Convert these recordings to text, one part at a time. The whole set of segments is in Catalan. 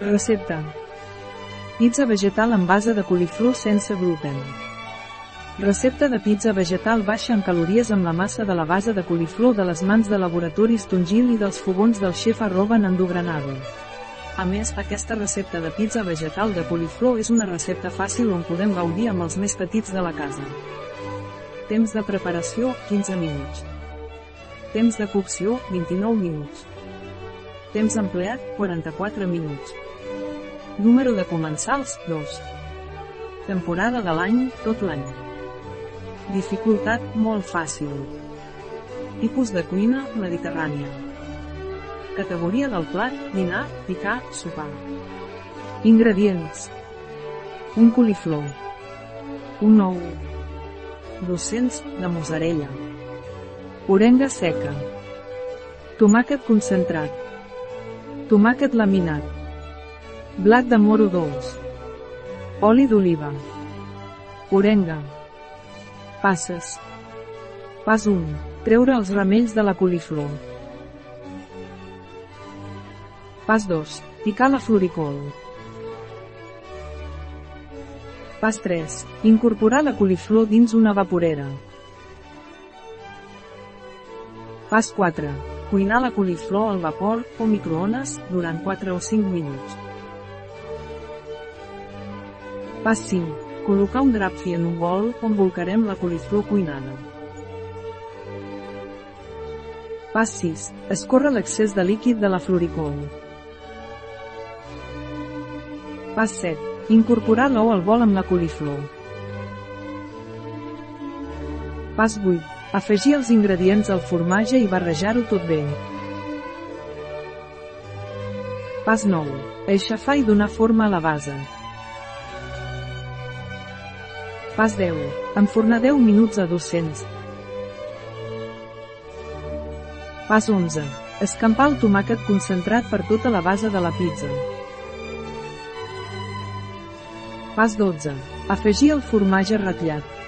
Recepta. Pizza vegetal en base de coliflor sense gluten. Recepta de pizza vegetal baixa en calories amb la massa de la base de coliflor de les mans de laboratoris Tungil i dels fogons del xef arroba Nandogranado. A més, aquesta recepta de pizza vegetal de coliflor és una recepta fàcil on podem gaudir amb els més petits de la casa. Temps de preparació, 15 minuts. Temps de cocció, 29 minuts. Temps empleat, 44 minuts. Número de comensals, 2. Temporada de l'any, tot l'any. Dificultat, molt fàcil. Tipus de cuina, mediterrània. Categoria del plat, dinar, picar, sopar. Ingredients. Un coliflor. Un ou. 200 de mozzarella. Orenga seca. Tomàquet concentrat. Tomàquet laminat. Blat de moro dolç. Oli d'oliva. Orenga. Passes. Pas 1. Treure els ramells de la coliflor. Pas 2. Picar la floricol. Pas 3. Incorporar la coliflor dins una vaporera. Pas 4. Cuinar la coliflor al vapor o microones durant 4 o 5 minuts. Pas 5. Col·locar un drap fi en un bol on volcarem la coliflor cuinada. Pas 6. Escorre l'excés de líquid de la floricol. Pas 7. Incorporar l'ou al bol amb la coliflor. Pas 8. Afegir els ingredients al formatge i barrejar-ho tot bé. Pas 9. Aixafar i donar forma a la base. Pas 10. Enfornar 10 minuts a 200. Pas 11. Escampar el tomàquet concentrat per tota la base de la pizza. Pas 12. Afegir el formatge ratllat.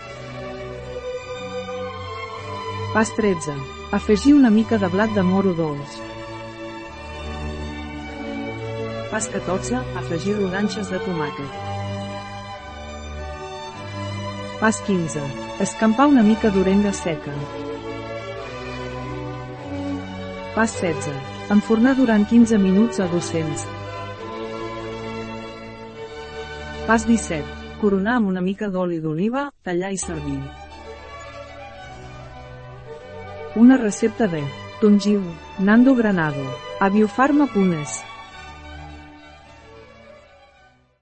Pas 13. Afegir una mica de blat de moro dolç. Pas 14. Afegir rodanxes de tomàquet. Pas 15. Escampar una mica d'orenga seca. Pas 16. Enfornar durant 15 minuts a 200. Pas 17. Coronar amb una mica d'oli d'oliva, tallar i servir. Una recepta de Tongil, Nando Granado, a biofarma.es.